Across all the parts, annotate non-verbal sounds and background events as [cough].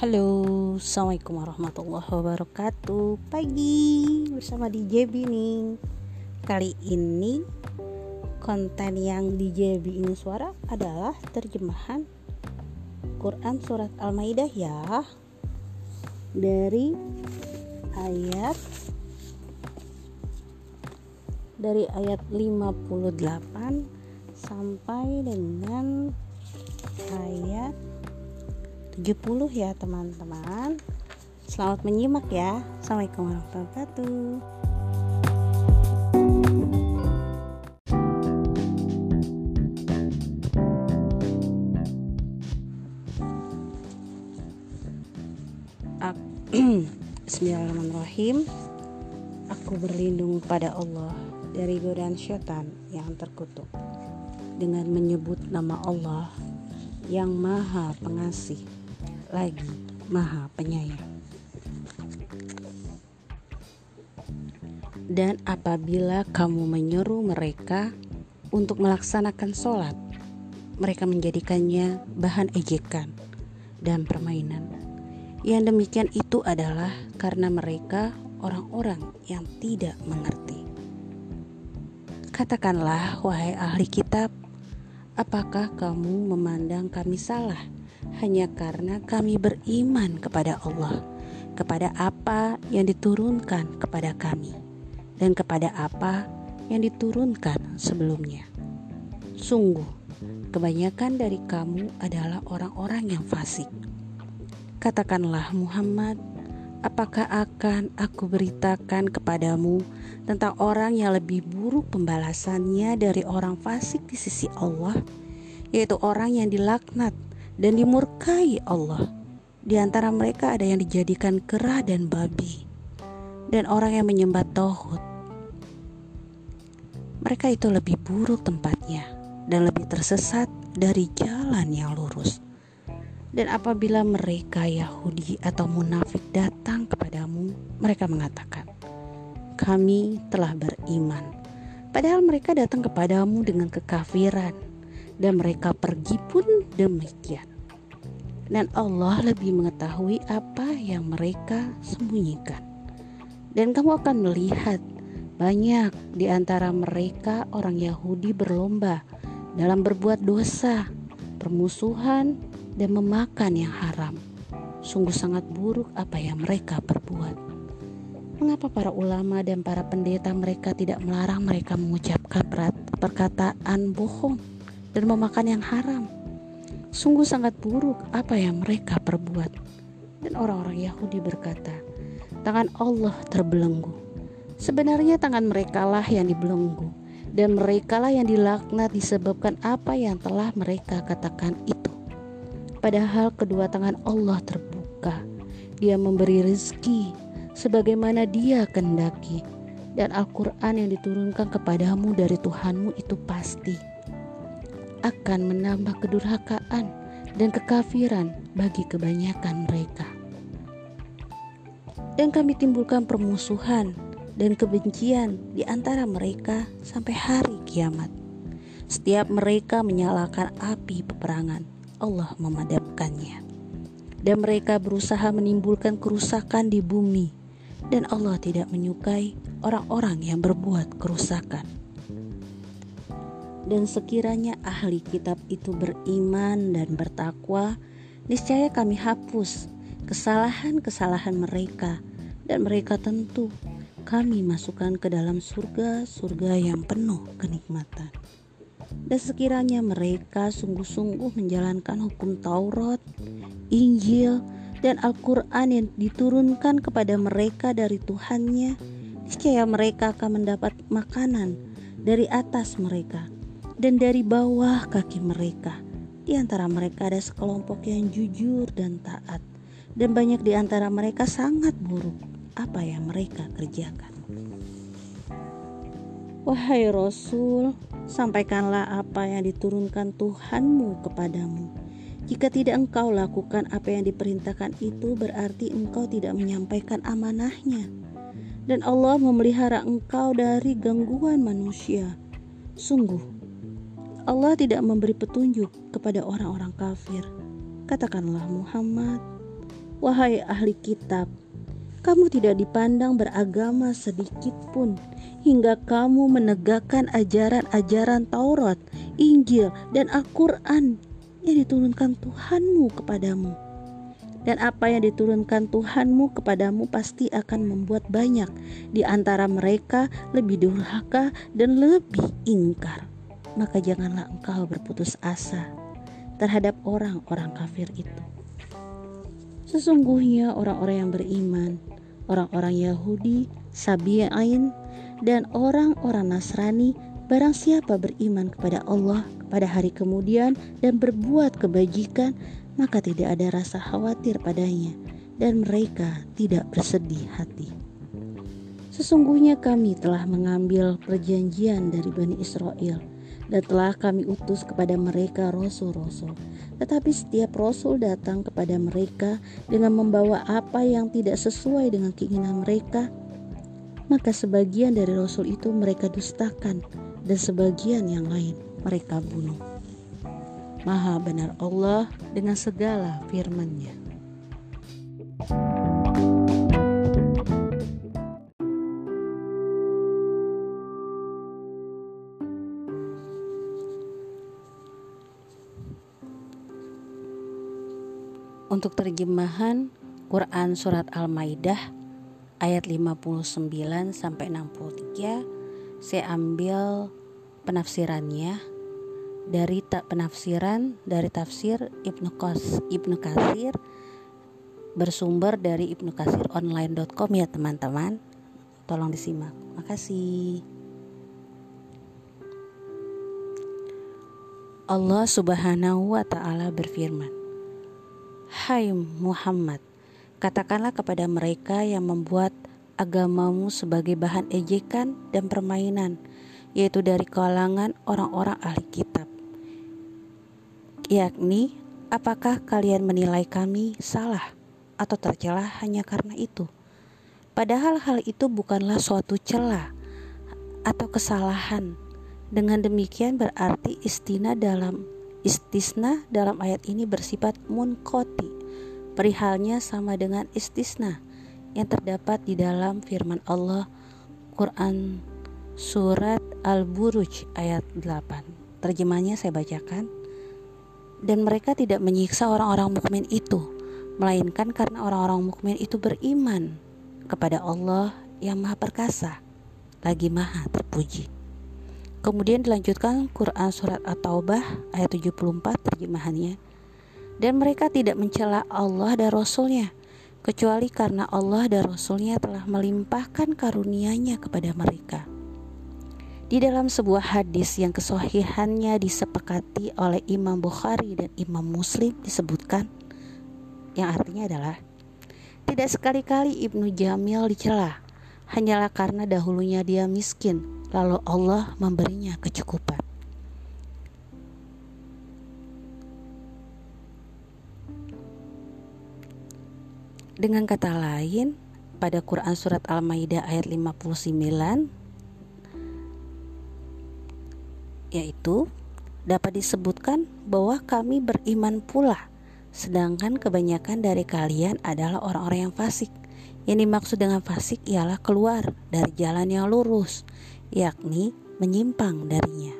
Halo, Assalamualaikum warahmatullahi wabarakatuh. Pagi bersama DJ Bining. Kali ini konten yang DJ Bining suara adalah terjemahan Quran Surat Al-Maidah ya. Dari ayat Dari ayat 58 sampai dengan ayat 70 ya teman-teman. Selamat menyimak ya. Assalamualaikum warahmatullahi wabarakatuh. [clears throat] Bismillahirrahmanirrahim. Aku berlindung pada Allah dari godaan syaitan yang terkutuk dengan menyebut nama Allah yang maha pengasih lagi. Maha penyayang. Dan apabila kamu menyuruh mereka untuk melaksanakan sholat mereka menjadikannya bahan ejekan dan permainan. Yang demikian itu adalah karena mereka orang-orang yang tidak mengerti. Katakanlah wahai ahli kitab apakah kamu memandang kami salah hanya karena kami beriman kepada Allah, kepada apa yang diturunkan kepada kami, dan kepada apa yang diturunkan sebelumnya. Sungguh, kebanyakan dari kamu adalah orang-orang yang fasik. Katakanlah, Muhammad, apakah akan aku beritakan kepadamu tentang orang yang lebih buruk pembalasannya dari orang fasik di sisi Allah, yaitu orang yang dilaknat dan dimurkai Allah. Di antara mereka ada yang dijadikan kera dan babi, dan orang yang menyembah tauhid. Mereka itu lebih buruk tempatnya dan lebih tersesat dari jalan yang lurus. Dan apabila mereka Yahudi atau munafik datang kepadamu, mereka mengatakan, "Kami telah beriman." Padahal mereka datang kepadamu dengan kekafiran, dan mereka pergi pun demikian. Dan Allah lebih mengetahui apa yang mereka sembunyikan. Dan kamu akan melihat banyak di antara mereka orang Yahudi berlomba dalam berbuat dosa, permusuhan, dan memakan yang haram. Sungguh sangat buruk apa yang mereka perbuat. Mengapa para ulama dan para pendeta mereka tidak melarang mereka mengucapkan perkataan bohong dan memakan yang haram? Sungguh sangat buruk apa yang mereka perbuat. Dan orang-orang Yahudi berkata, tangan Allah terbelenggu. Sebenarnya tangan mereka lah yang dibelenggu dan mereka lah yang dilaknat disebabkan apa yang telah mereka katakan itu. Padahal kedua tangan Allah terbuka. Dia memberi rezeki sebagaimana dia kehendaki. Dan Al-Quran yang diturunkan kepadamu dari Tuhanmu itu pasti akan menambah kedurhakaan dan kekafiran bagi kebanyakan mereka. Dan kami timbulkan permusuhan dan kebencian di antara mereka sampai hari kiamat. Setiap mereka menyalakan api peperangan, Allah memadamkannya. Dan mereka berusaha menimbulkan kerusakan di bumi, dan Allah tidak menyukai orang-orang yang berbuat kerusakan. Dan sekiranya ahli kitab itu beriman dan bertakwa, niscaya kami hapus kesalahan-kesalahan mereka, dan mereka tentu kami masukkan ke dalam surga-surga yang penuh kenikmatan. Dan sekiranya mereka sungguh-sungguh menjalankan hukum Taurat, Injil, dan Al-Quran yang diturunkan kepada mereka dari Tuhannya, niscaya mereka akan mendapat makanan dari atas mereka dan dari bawah kaki mereka. Di antara mereka ada sekelompok yang jujur dan taat, dan banyak di antara mereka sangat buruk apa yang mereka kerjakan. Wahai Rasul, sampaikanlah apa yang diturunkan Tuhanmu kepadamu. Jika tidak engkau lakukan apa yang diperintahkan itu berarti engkau tidak menyampaikan amanahnya. Dan Allah memelihara engkau dari gangguan manusia. Sungguh, Allah tidak memberi petunjuk kepada orang-orang kafir. Katakanlah Muhammad, wahai ahli kitab, kamu tidak dipandang beragama sedikit pun hingga kamu menegakkan ajaran-ajaran Taurat, Injil, dan Al-Quran yang diturunkan Tuhanmu kepadamu. Dan apa yang diturunkan Tuhanmu kepadamu pasti akan membuat banyak di antara mereka lebih durhaka dan lebih ingkar. Maka janganlah engkau berputus asa terhadap orang-orang kafir itu. Sesungguhnya orang-orang yang beriman, orang-orang Yahudi, Sabi'in, dan orang-orang Nasrani barang siapa beriman kepada Allah pada hari kemudian dan berbuat kebajikan maka tidak ada rasa khawatir padanya dan mereka tidak bersedih hati. Sesungguhnya kami telah mengambil perjanjian dari Bani Israel dan telah kami utus kepada mereka rasul-rasul. Tetapi setiap rasul datang kepada mereka dengan membawa apa yang tidak sesuai dengan keinginan mereka, maka sebagian dari rasul itu mereka dustakan dan sebagian yang lain mereka bunuh. Maha benar Allah dengan segala firman-Nya. Untuk terjemahan Quran Surat Al-Maidah ayat 59 sampai 63 saya ambil penafsirannya dari tak penafsiran dari tafsir Ibnu Qas Ibnu Kasir bersumber dari Ibnu Kasir online.com ya teman-teman. Tolong disimak. Makasih. Allah Subhanahu wa taala berfirman Hai Muhammad, katakanlah kepada mereka yang membuat agamamu sebagai bahan ejekan dan permainan, yaitu dari kalangan orang-orang ahli kitab. Yakni, apakah kalian menilai kami salah atau tercela hanya karena itu? Padahal hal itu bukanlah suatu celah atau kesalahan. Dengan demikian berarti istina dalam Istisna dalam ayat ini bersifat munkoti. Perihalnya sama dengan istisna yang terdapat di dalam firman Allah Quran surat Al-Buruj ayat 8. Terjemahnya saya bacakan. Dan mereka tidak menyiksa orang-orang mukmin itu, melainkan karena orang-orang mukmin itu beriman kepada Allah yang Maha Perkasa, lagi Maha Terpuji. Kemudian dilanjutkan Quran surat At-Taubah ayat 74 terjemahannya. Dan mereka tidak mencela Allah dan Rasulnya kecuali karena Allah dan Rasulnya telah melimpahkan karunia-Nya kepada mereka. Di dalam sebuah hadis yang kesohihannya disepakati oleh Imam Bukhari dan Imam Muslim disebutkan yang artinya adalah tidak sekali-kali Ibnu Jamil dicela hanyalah karena dahulunya dia miskin lalu Allah memberinya kecukupan. Dengan kata lain, pada Quran surat Al-Maidah ayat 59 yaitu dapat disebutkan bahwa kami beriman pula sedangkan kebanyakan dari kalian adalah orang-orang yang fasik. Yang dimaksud dengan fasik ialah keluar dari jalan yang lurus, yakni menyimpang darinya.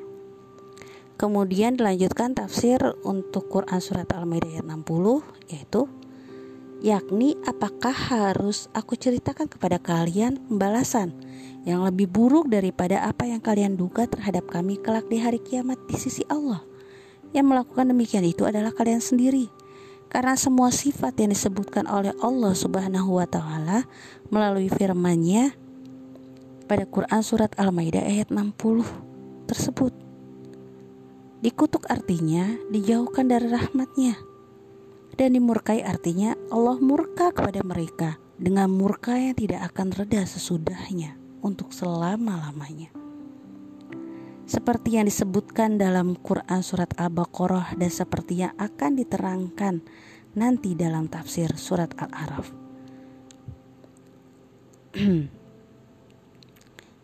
Kemudian dilanjutkan tafsir untuk Quran surat Al-Maidah ayat 60 yaitu yakni apakah harus aku ceritakan kepada kalian pembalasan yang lebih buruk daripada apa yang kalian duga terhadap kami kelak di hari kiamat di sisi Allah. Yang melakukan demikian itu adalah kalian sendiri. Karena semua sifat yang disebutkan oleh Allah Subhanahu wa taala melalui firman-Nya pada Quran surat Al-Maidah ayat 60 tersebut. Dikutuk artinya dijauhkan dari rahmatnya dan dimurkai artinya Allah murka kepada mereka dengan murka yang tidak akan reda sesudahnya untuk selama-lamanya. Seperti yang disebutkan dalam Quran surat Al-Baqarah dan seperti yang akan diterangkan nanti dalam tafsir surat Al-Araf. [clears throat]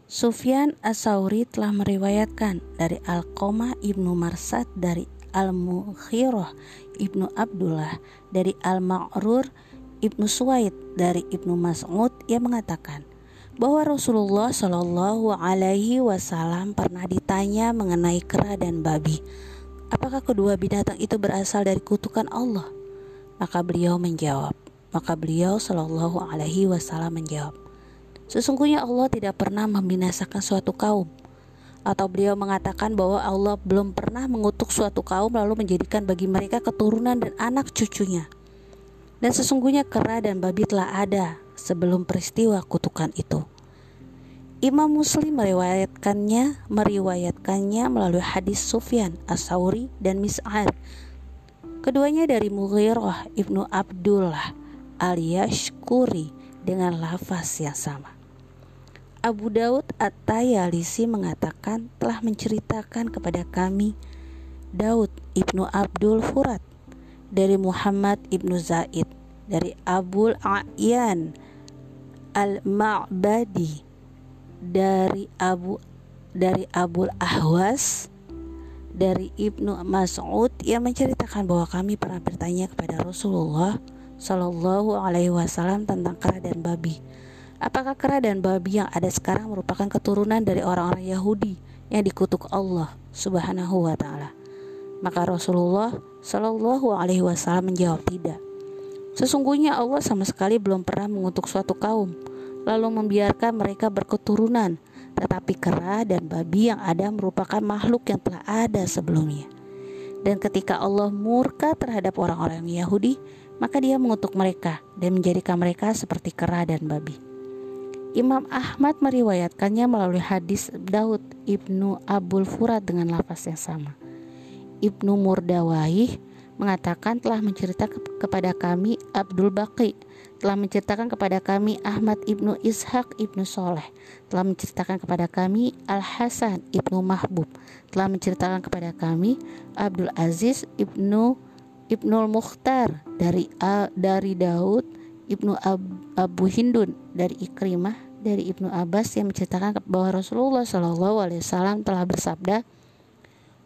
Sufyan As-Sauri telah meriwayatkan dari Al-Qamah Ibnu Marsad dari Al-Mukhirah Ibnu Abdullah dari Al-Ma'rur Ibnu Suwaid dari Ibnu Mas'ud yang mengatakan bahwa Rasulullah Shallallahu Alaihi Wasallam pernah ditanya mengenai kera dan babi, apakah kedua binatang itu berasal dari kutukan Allah? Maka beliau menjawab, maka beliau Shallallahu Alaihi Wasallam menjawab, sesungguhnya Allah tidak pernah membinasakan suatu kaum atau beliau mengatakan bahwa Allah belum pernah mengutuk suatu kaum lalu menjadikan bagi mereka keturunan dan anak cucunya. Dan sesungguhnya kera dan babi telah ada sebelum peristiwa kutukan itu. Imam Muslim meriwayatkannya meriwayatkannya melalui hadis Sufyan As-Sauri dan Mis'ad. Keduanya dari Mughirah Ibnu Abdullah alias Kuri dengan lafaz yang sama. Abu Daud At-Tayalisi mengatakan telah menceritakan kepada kami Daud Ibnu Abdul Furat dari Muhammad Ibnu Zaid dari Abul A'yan Al-Ma'badi dari Abu dari Abul Ahwas dari Ibnu Mas'ud yang menceritakan bahwa kami pernah bertanya kepada Rasulullah Shallallahu Alaihi Wasallam tentang kera dan babi Apakah kera dan babi yang ada sekarang merupakan keturunan dari orang-orang Yahudi yang dikutuk Allah Subhanahu wa taala? Maka Rasulullah Shallallahu alaihi wasallam menjawab tidak. Sesungguhnya Allah sama sekali belum pernah mengutuk suatu kaum lalu membiarkan mereka berketurunan, tetapi kera dan babi yang ada merupakan makhluk yang telah ada sebelumnya. Dan ketika Allah murka terhadap orang-orang Yahudi, maka dia mengutuk mereka dan menjadikan mereka seperti kera dan babi. Imam Ahmad meriwayatkannya melalui hadis Daud Ibnu Abul Furat dengan lafaz yang sama. Ibnu Murdawaih mengatakan telah menceritakan kepada kami Abdul Baqi telah menceritakan kepada kami Ahmad ibnu Ishaq ibnu Soleh telah menceritakan kepada kami Al Hasan ibnu Mahbub telah menceritakan kepada kami Abdul Aziz ibnu Ibnul Mukhtar dari dari Daud ibnu Ab, Abu Hindun dari Ikrimah dari Ibnu Abbas yang menceritakan bahwa Rasulullah Shallallahu Alaihi Wasallam telah bersabda,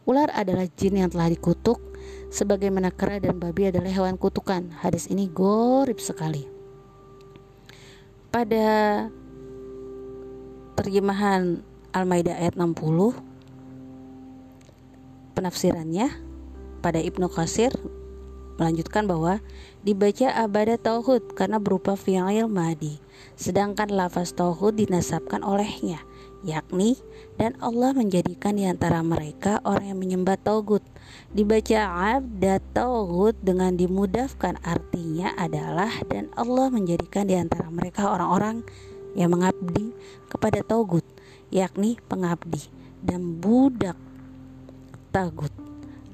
ular adalah jin yang telah dikutuk, sebagaimana kera dan babi adalah hewan kutukan. Hadis ini gorib sekali. Pada terjemahan Al-Maidah ayat 60 penafsirannya pada Ibnu Qasir melanjutkan bahwa dibaca abada tauhid karena berupa fi'il madi sedangkan lafaz tauhid dinasabkan olehnya yakni dan Allah menjadikan di antara mereka orang yang menyembah tauhid. Dibaca abda tauhid dengan dimudahkan artinya adalah dan Allah menjadikan di antara mereka orang-orang yang mengabdi kepada tauhid yakni pengabdi dan budak tagut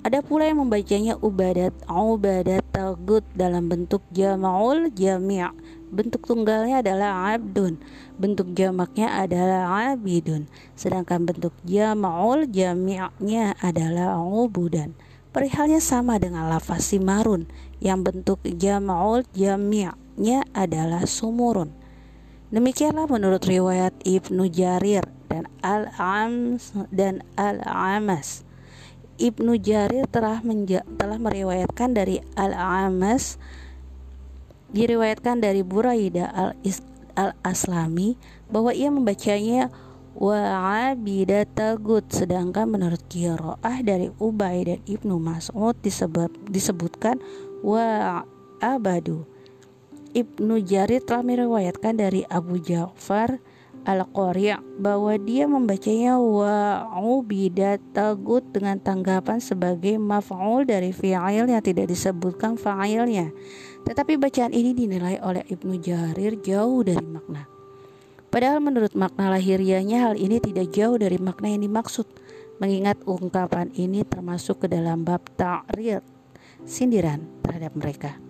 ada pula yang membacanya ubadat ubadat tagut dalam bentuk jama'ul jami' bentuk tunggalnya adalah abdun. Bentuk jamaknya adalah abidun. Sedangkan bentuk jama'ul jami'nya adalah ubudan. Perihalnya sama dengan lafaz simarun. Yang bentuk jama'ul jami'nya adalah sumurun. Demikianlah menurut riwayat Ibnu Jarir dan Al-Ams dan Al-Amas Ibnu Jarir telah menja telah meriwayatkan dari Al-Amas diriwayatkan dari Buraida al-Aslami bahwa ia membacanya wa abidatagut sedangkan menurut Qiraah dari Ubay dan Ibnu Mas'ud disebut, disebutkan wa abadu Ibnu Jarir telah meriwayatkan dari Abu Ja'far Al-Qari' bahwa dia membacanya wa ubidat tagut dengan tanggapan sebagai maf'ul dari fi'il yang tidak disebutkan fa'ilnya. Tetapi bacaan ini dinilai oleh Ibnu Jarir jauh dari makna. Padahal menurut makna lahiriahnya hal ini tidak jauh dari makna yang dimaksud. Mengingat ungkapan ini termasuk ke dalam bab ta'rid, sindiran terhadap mereka.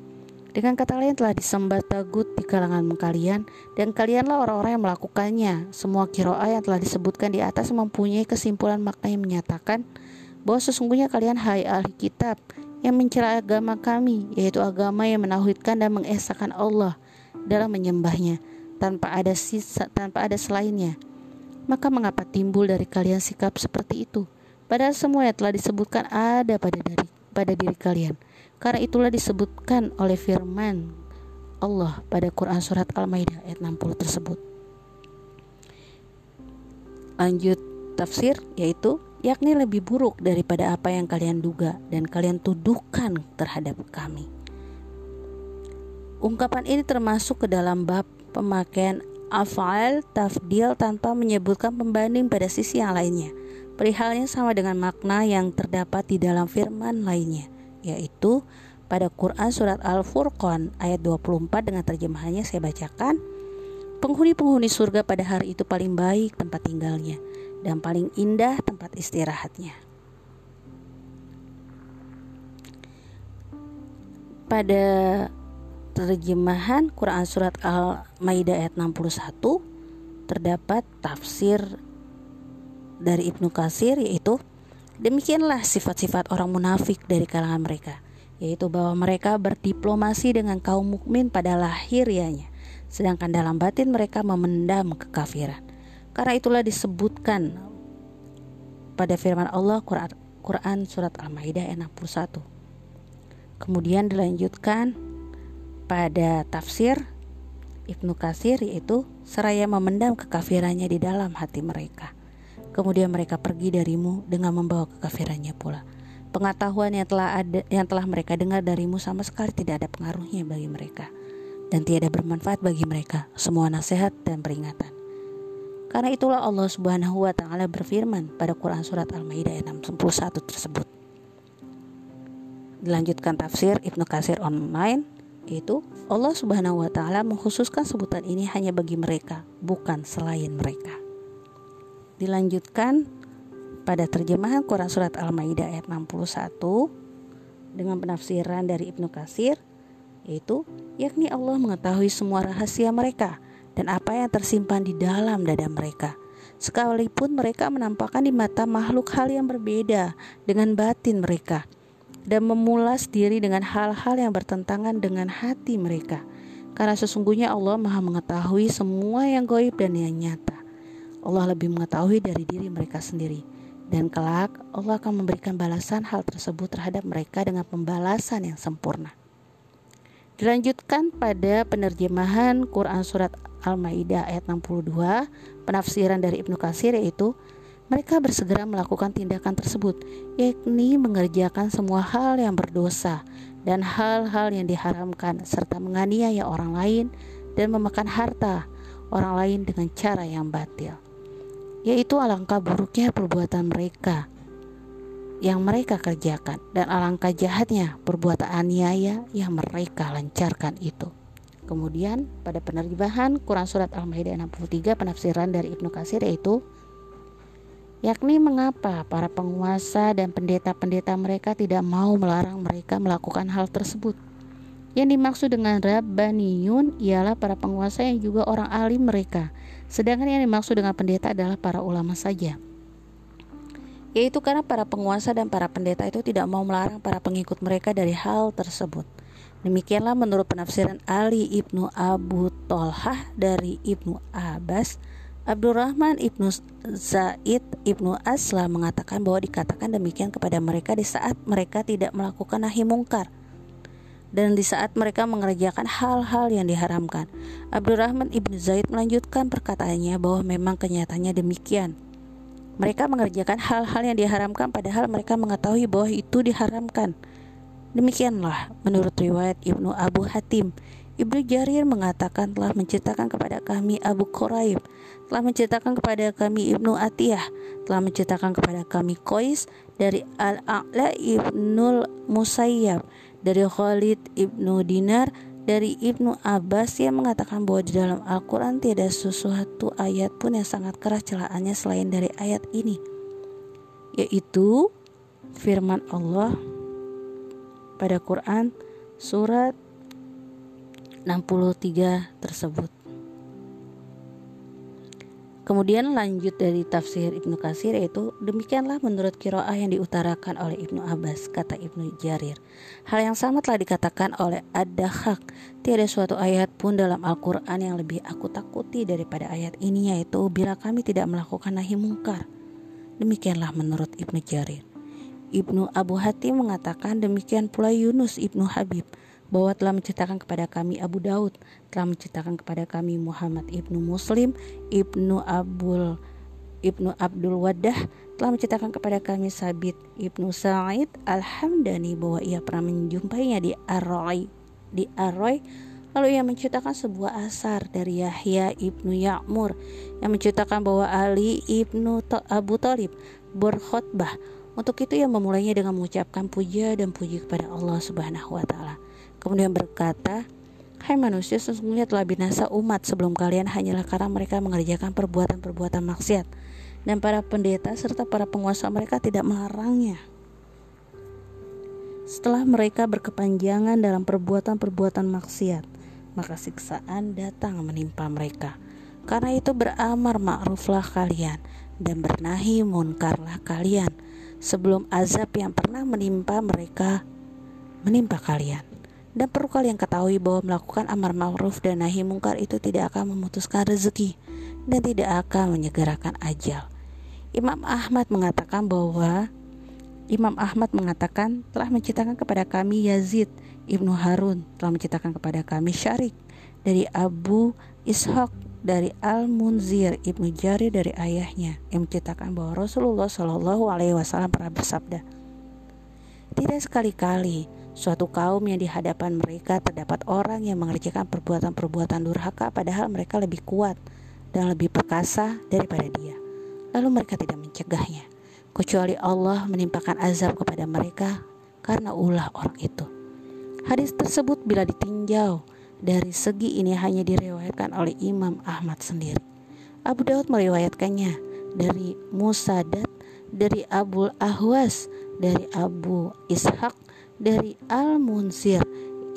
Dengan kata lain telah disembah tagut di kalangan kalian dan kalianlah orang-orang yang melakukannya. Semua kiroah yang telah disebutkan di atas mempunyai kesimpulan makna yang menyatakan bahwa sesungguhnya kalian hai ahli kitab yang mencela agama kami, yaitu agama yang menauhidkan dan mengesahkan Allah dalam menyembahnya tanpa ada sisa, tanpa ada selainnya. Maka mengapa timbul dari kalian sikap seperti itu? Padahal semua yang telah disebutkan ada pada dari pada diri kalian. Karena itulah disebutkan oleh firman Allah pada Quran Surat Al-Maidah ayat 60 tersebut. Lanjut tafsir yaitu yakni lebih buruk daripada apa yang kalian duga dan kalian tuduhkan terhadap kami. Ungkapan ini termasuk ke dalam bab pemakaian afal tafdil tanpa menyebutkan pembanding pada sisi yang lainnya. Perihalnya sama dengan makna yang terdapat di dalam firman lainnya, yaitu pada Quran surat Al-Furqan ayat 24 dengan terjemahannya saya bacakan. Penghuni-penghuni surga pada hari itu paling baik tempat tinggalnya dan paling indah tempat istirahatnya. Pada terjemahan Quran Surat Al-Maidah ayat 61 terdapat tafsir dari Ibnu Kasir yaitu demikianlah sifat-sifat orang munafik dari kalangan mereka yaitu bahwa mereka berdiplomasi dengan kaum mukmin pada lahirianya sedangkan dalam batin mereka memendam kekafiran karena itulah disebutkan pada firman Allah Quran, Quran surat Al-Maidah ayat 61. Kemudian dilanjutkan pada tafsir Ibnu Kasir yaitu seraya memendam kekafirannya di dalam hati mereka. Kemudian mereka pergi darimu dengan membawa kekafirannya pula. Pengetahuan yang telah ada yang telah mereka dengar darimu sama sekali tidak ada pengaruhnya bagi mereka dan tiada bermanfaat bagi mereka semua nasihat dan peringatan. Karena itulah Allah Subhanahu wa taala berfirman pada Quran surat Al-Maidah ayat 61 tersebut. Dilanjutkan tafsir Ibnu Katsir online yaitu Allah Subhanahu wa taala mengkhususkan sebutan ini hanya bagi mereka, bukan selain mereka. Dilanjutkan pada terjemahan Quran surat Al-Maidah ayat 61 dengan penafsiran dari Ibnu Katsir yaitu yakni Allah mengetahui semua rahasia mereka dan apa yang tersimpan di dalam dada mereka. Sekalipun mereka menampakkan di mata makhluk hal yang berbeda dengan batin mereka dan memulas diri dengan hal-hal yang bertentangan dengan hati mereka. Karena sesungguhnya Allah Maha mengetahui semua yang goib dan yang nyata. Allah lebih mengetahui dari diri mereka sendiri. Dan kelak Allah akan memberikan balasan hal tersebut terhadap mereka dengan pembalasan yang sempurna. Dilanjutkan pada penerjemahan Quran Surat Al-Maidah ayat 62, penafsiran dari Ibnu Katsir yaitu mereka bersegera melakukan tindakan tersebut, yakni mengerjakan semua hal yang berdosa dan hal-hal yang diharamkan serta menganiaya orang lain dan memakan harta orang lain dengan cara yang batil. Yaitu alangkah buruknya perbuatan mereka yang mereka kerjakan dan alangkah jahatnya perbuatan aniaya yang mereka lancarkan itu. Kemudian pada penerjemahan Quran Surat Al-Ma'idah 63 penafsiran dari Ibnu Katsir yaitu yakni mengapa para penguasa dan pendeta-pendeta mereka tidak mau melarang mereka melakukan hal tersebut. Yang dimaksud dengan Rabbaniyun ialah para penguasa yang juga orang alim mereka, sedangkan yang dimaksud dengan pendeta adalah para ulama saja. Yaitu karena para penguasa dan para pendeta itu tidak mau melarang para pengikut mereka dari hal tersebut. Demikianlah menurut penafsiran Ali ibnu Abu Tolhah dari ibnu Abbas, Abdurrahman ibnu Zaid ibnu Asla mengatakan bahwa dikatakan demikian kepada mereka di saat mereka tidak melakukan nahi mungkar dan di saat mereka mengerjakan hal-hal yang diharamkan. Abdurrahman ibnu Zaid melanjutkan perkataannya bahwa memang kenyataannya demikian. Mereka mengerjakan hal-hal yang diharamkan padahal mereka mengetahui bahwa itu diharamkan. Demikianlah menurut riwayat Ibnu Abu Hatim. Ibnu Jarir mengatakan telah menceritakan kepada kami Abu Quraib, telah menceritakan kepada kami Ibnu Atiyah, telah menceritakan kepada kami Qais dari Al-A'la Ibnu Musayyab, dari Khalid Ibnu Dinar, dari Ibnu Abbas yang mengatakan bahwa di dalam Al-Quran tidak sesuatu ayat pun yang sangat keras celaannya selain dari ayat ini, yaitu firman Allah pada Quran surat 63 tersebut. Kemudian lanjut dari tafsir Ibnu Kasir yaitu demikianlah menurut kiroah yang diutarakan oleh Ibnu Abbas kata Ibnu Jarir. Hal yang sama telah dikatakan oleh Ad-Dahak. Tiada suatu ayat pun dalam Al-Quran yang lebih aku takuti daripada ayat ini yaitu bila kami tidak melakukan nahi mungkar. Demikianlah menurut Ibnu Jarir. Ibnu Abu Hatim mengatakan demikian pula Yunus Ibnu Habib. bahwa telah menceritakan kepada kami Abu Daud, telah menceritakan kepada kami Muhammad ibnu Muslim, ibnu Abdul ibnu Abdul Wadah, telah menceritakan kepada kami Sabit ibnu Sa'id Al-Hamdani bahwa ia pernah menjumpainya di Arroy di Arroy Lalu ia menceritakan sebuah asar dari Yahya ibnu Ya'mur yang menceritakan bahwa Ali ibnu Abu Talib berkhutbah. Untuk itu ia memulainya dengan mengucapkan puja dan puji kepada Allah Subhanahu wa taala. Kemudian berkata, Hai manusia, sesungguhnya telah binasa umat sebelum kalian hanyalah karena mereka mengerjakan perbuatan-perbuatan maksiat dan para pendeta serta para penguasa mereka tidak melarangnya. Setelah mereka berkepanjangan dalam perbuatan-perbuatan maksiat, maka siksaan datang menimpa mereka. Karena itu beramar ma'ruflah kalian dan bernahi munkarlah kalian sebelum azab yang pernah menimpa mereka menimpa kalian. Dan perlu kalian ketahui bahwa melakukan amar ma'ruf dan nahi mungkar itu tidak akan memutuskan rezeki dan tidak akan menyegerakan ajal. Imam Ahmad mengatakan bahwa Imam Ahmad mengatakan telah menciptakan kepada kami Yazid ibnu Harun telah menciptakan kepada kami Syarik dari Abu Ishaq dari Al Munzir ibnu Jari dari ayahnya yang menciptakan bahwa Rasulullah Shallallahu Alaihi Wasallam pernah bersabda tidak sekali-kali Suatu kaum yang di hadapan mereka terdapat orang yang mengerjakan perbuatan-perbuatan durhaka padahal mereka lebih kuat dan lebih perkasa daripada dia. Lalu mereka tidak mencegahnya, kecuali Allah menimpakan azab kepada mereka karena ulah orang itu. Hadis tersebut bila ditinjau dari segi ini hanya diriwayatkan oleh Imam Ahmad sendiri. Abu Daud meriwayatkannya dari Musadat, dari Abu Ahwas, dari Abu Ishaq, dari Al-Munsir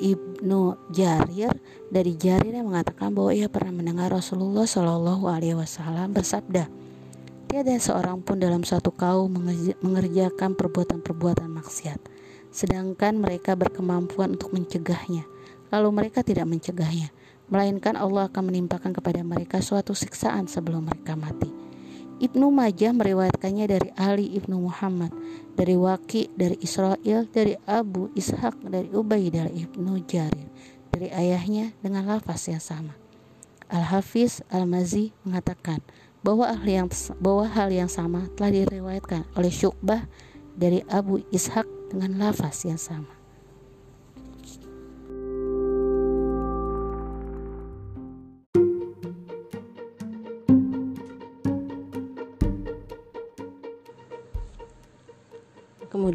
Ibnu Jarir dari Jarir yang mengatakan bahwa ia pernah mendengar Rasulullah Shallallahu Alaihi Wasallam bersabda, tiada seorang pun dalam suatu kaum mengerjakan perbuatan-perbuatan maksiat, sedangkan mereka berkemampuan untuk mencegahnya, lalu mereka tidak mencegahnya, melainkan Allah akan menimpakan kepada mereka suatu siksaan sebelum mereka mati. Ibnu Majah meriwayatkannya dari Ali ibnu Muhammad, dari Waki, dari Israel, dari Abu Ishaq, dari Ubay, dari ibnu Jarir, dari ayahnya dengan lafaz yang sama. Al Hafiz Al Mazi mengatakan bahwa hal yang bahwa hal yang sama telah diriwayatkan oleh Syukbah dari Abu Ishaq dengan lafaz yang sama.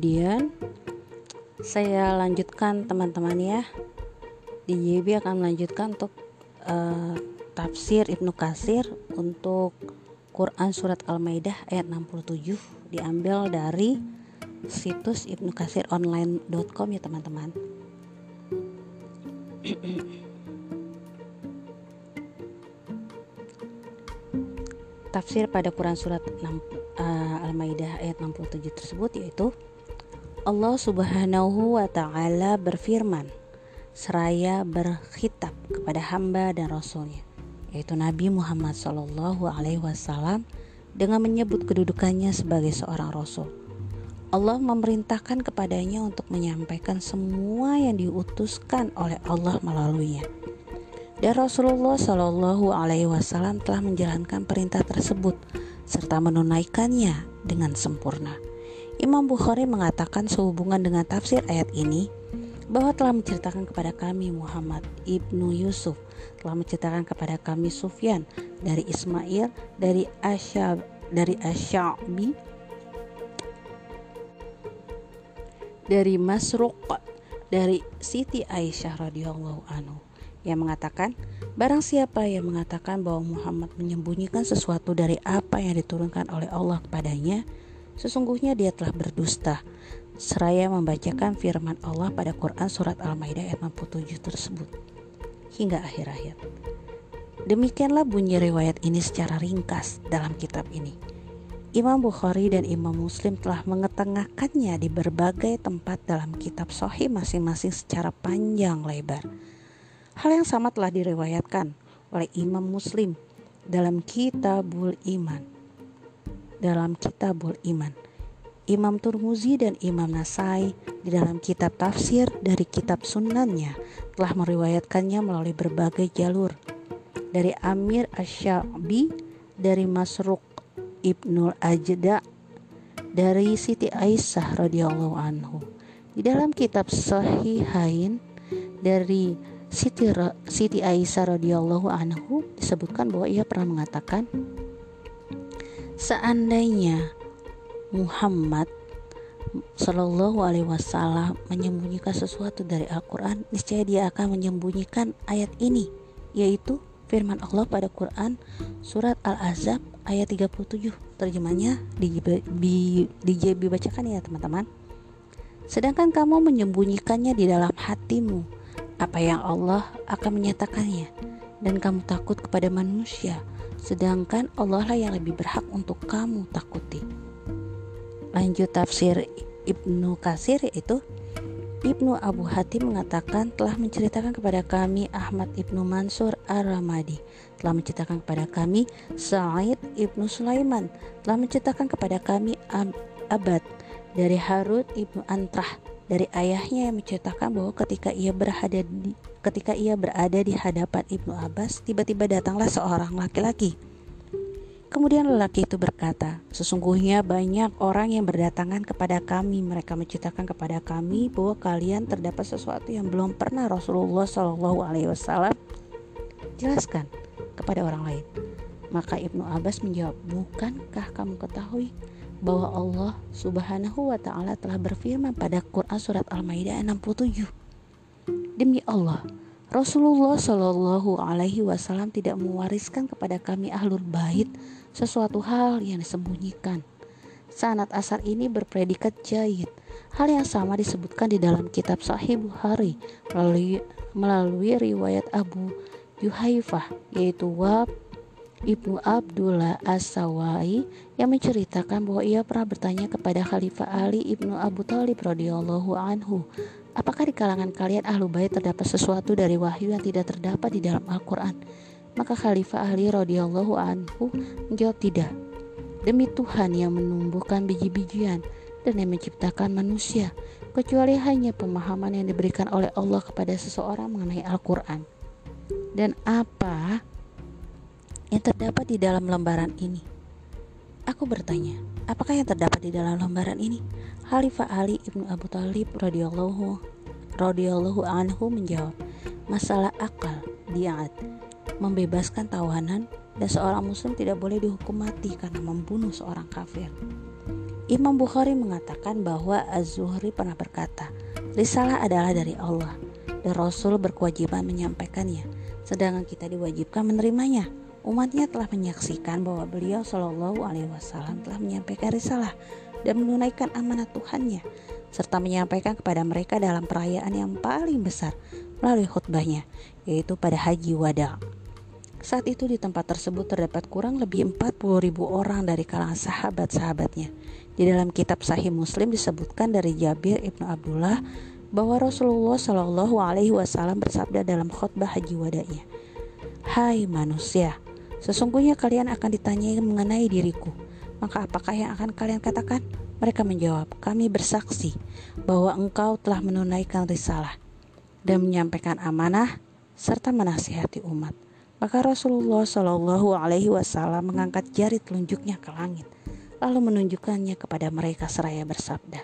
Kemudian saya lanjutkan teman-teman ya. Di JB akan melanjutkan untuk uh, tafsir Ibnu Kasir untuk Quran Surat Al-Maidah ayat 67 diambil dari situs Ibnu Kasir online.com ya teman-teman. Tafsir pada Quran Surat 6, uh, Al-Maidah ayat 67 tersebut yaitu Allah Subhanahu wa taala berfirman seraya berkhitab kepada hamba dan rasulnya yaitu Nabi Muhammad Shallallahu alaihi wasallam dengan menyebut kedudukannya sebagai seorang rasul. Allah memerintahkan kepadanya untuk menyampaikan semua yang diutuskan oleh Allah melaluinya. Dan Rasulullah Shallallahu Alaihi Wasallam telah menjalankan perintah tersebut serta menunaikannya dengan sempurna. Imam Bukhari mengatakan sehubungan dengan tafsir ayat ini bahwa telah menceritakan kepada kami Muhammad ibnu Yusuf telah menceritakan kepada kami Sufyan dari Ismail dari Asyab dari Asyabi dari Masruq dari Siti Aisyah radhiyallahu anhu. Yang mengatakan barang siapa yang mengatakan bahwa Muhammad menyembunyikan sesuatu dari apa yang diturunkan oleh Allah kepadanya Sesungguhnya dia telah berdusta. Seraya membacakan firman Allah pada Quran Surat Al-Maidah ayat 67 tersebut. Hingga akhir ayat. Demikianlah bunyi riwayat ini secara ringkas dalam kitab ini. Imam Bukhari dan Imam Muslim telah mengetengahkannya di berbagai tempat dalam kitab Sahih masing-masing secara panjang lebar. Hal yang sama telah diriwayatkan oleh Imam Muslim dalam Kitabul Iman dalam Kitabul Iman Imam Turmuzi dan Imam Nasai di dalam kitab tafsir dari kitab sunannya telah meriwayatkannya melalui berbagai jalur. Dari Amir Asyabi dari Masruk Ibnul Ajda dari Siti Aisyah radhiyallahu anhu. Di dalam kitab Sahihain dari Siti, Siti Aisyah radhiyallahu anhu disebutkan bahwa ia pernah mengatakan seandainya Muhammad Shallallahu Alaihi Wasallam menyembunyikan sesuatu dari Al-Quran, niscaya dia akan menyembunyikan ayat ini, yaitu firman Allah pada Quran surat Al-Azab ayat 37. Terjemahnya di, dibacakan ya teman-teman. Sedangkan kamu menyembunyikannya di dalam hatimu, apa yang Allah akan menyatakannya, dan kamu takut kepada manusia, sedangkan Allah lah yang lebih berhak untuk kamu takuti. Lanjut tafsir Ibnu Kasir yaitu Ibnu Abu Hatim mengatakan telah menceritakan kepada kami Ahmad Ibnu Mansur Ar-Ramadi. Telah menceritakan kepada kami Sa'id Ibnu Sulaiman. Telah menceritakan kepada kami Ab Abad. Dari Harut Ibnu Antrah dari ayahnya yang menceritakan bahwa ketika ia berada di ketika ia berada di hadapan Ibnu Abbas tiba-tiba datanglah seorang laki-laki Kemudian lelaki itu berkata, "Sesungguhnya banyak orang yang berdatangan kepada kami. Mereka menceritakan kepada kami bahwa kalian terdapat sesuatu yang belum pernah Rasulullah Shallallahu Alaihi Wasallam jelaskan kepada orang lain." Maka Ibnu Abbas menjawab, "Bukankah kamu ketahui bahwa Allah Subhanahu wa taala telah berfirman pada Quran surat Al-Maidah 67. Demi Allah, Rasulullah Shallallahu Alaihi Wasallam tidak mewariskan kepada kami ahlul bait sesuatu hal yang disembunyikan. Sanat asar ini berpredikat jahit. Hal yang sama disebutkan di dalam kitab Sahih Bukhari melalui, melalui riwayat Abu Yuhaifah yaitu Wab Ibnu Abdullah As-Sawai yang menceritakan bahwa ia pernah bertanya kepada Khalifah Ali Ibnu Abu Talib radhiyallahu anhu Apakah di kalangan kalian ahlu bait terdapat sesuatu dari wahyu yang tidak terdapat di dalam Al-Quran? Maka Khalifah Ali radhiyallahu anhu menjawab tidak. Demi Tuhan yang menumbuhkan biji-bijian dan yang menciptakan manusia, kecuali hanya pemahaman yang diberikan oleh Allah kepada seseorang mengenai Al-Quran. Dan apa yang terdapat di dalam lembaran ini? Aku bertanya, apakah yang terdapat di dalam lembaran ini? Khalifah Ali ibnu Abu Talib radhiyallahu radhiyallahu anhu menjawab, masalah akal diat membebaskan tawanan dan seorang muslim tidak boleh dihukum mati karena membunuh seorang kafir. Imam Bukhari mengatakan bahwa Az-Zuhri pernah berkata, risalah adalah dari Allah dan Rasul berkewajiban menyampaikannya, sedangkan kita diwajibkan menerimanya. Umatnya telah menyaksikan bahwa beliau Shallallahu Alaihi Wasallam telah menyampaikan risalah dan menunaikan amanat Tuhannya serta menyampaikan kepada mereka dalam perayaan yang paling besar melalui khutbahnya yaitu pada Haji Wada. Saat itu di tempat tersebut terdapat kurang lebih 40 ribu orang dari kalangan sahabat-sahabatnya. Di dalam kitab Sahih Muslim disebutkan dari Jabir ibnu Abdullah bahwa Rasulullah Shallallahu Alaihi Wasallam bersabda dalam khutbah haji wadanya, Hai manusia, sesungguhnya kalian akan ditanyai mengenai diriku maka apakah yang akan kalian katakan? Mereka menjawab, kami bersaksi bahwa engkau telah menunaikan risalah dan menyampaikan amanah serta menasihati umat. Maka Rasulullah Shallallahu Alaihi Wasallam mengangkat jari telunjuknya ke langit, lalu menunjukkannya kepada mereka seraya bersabda,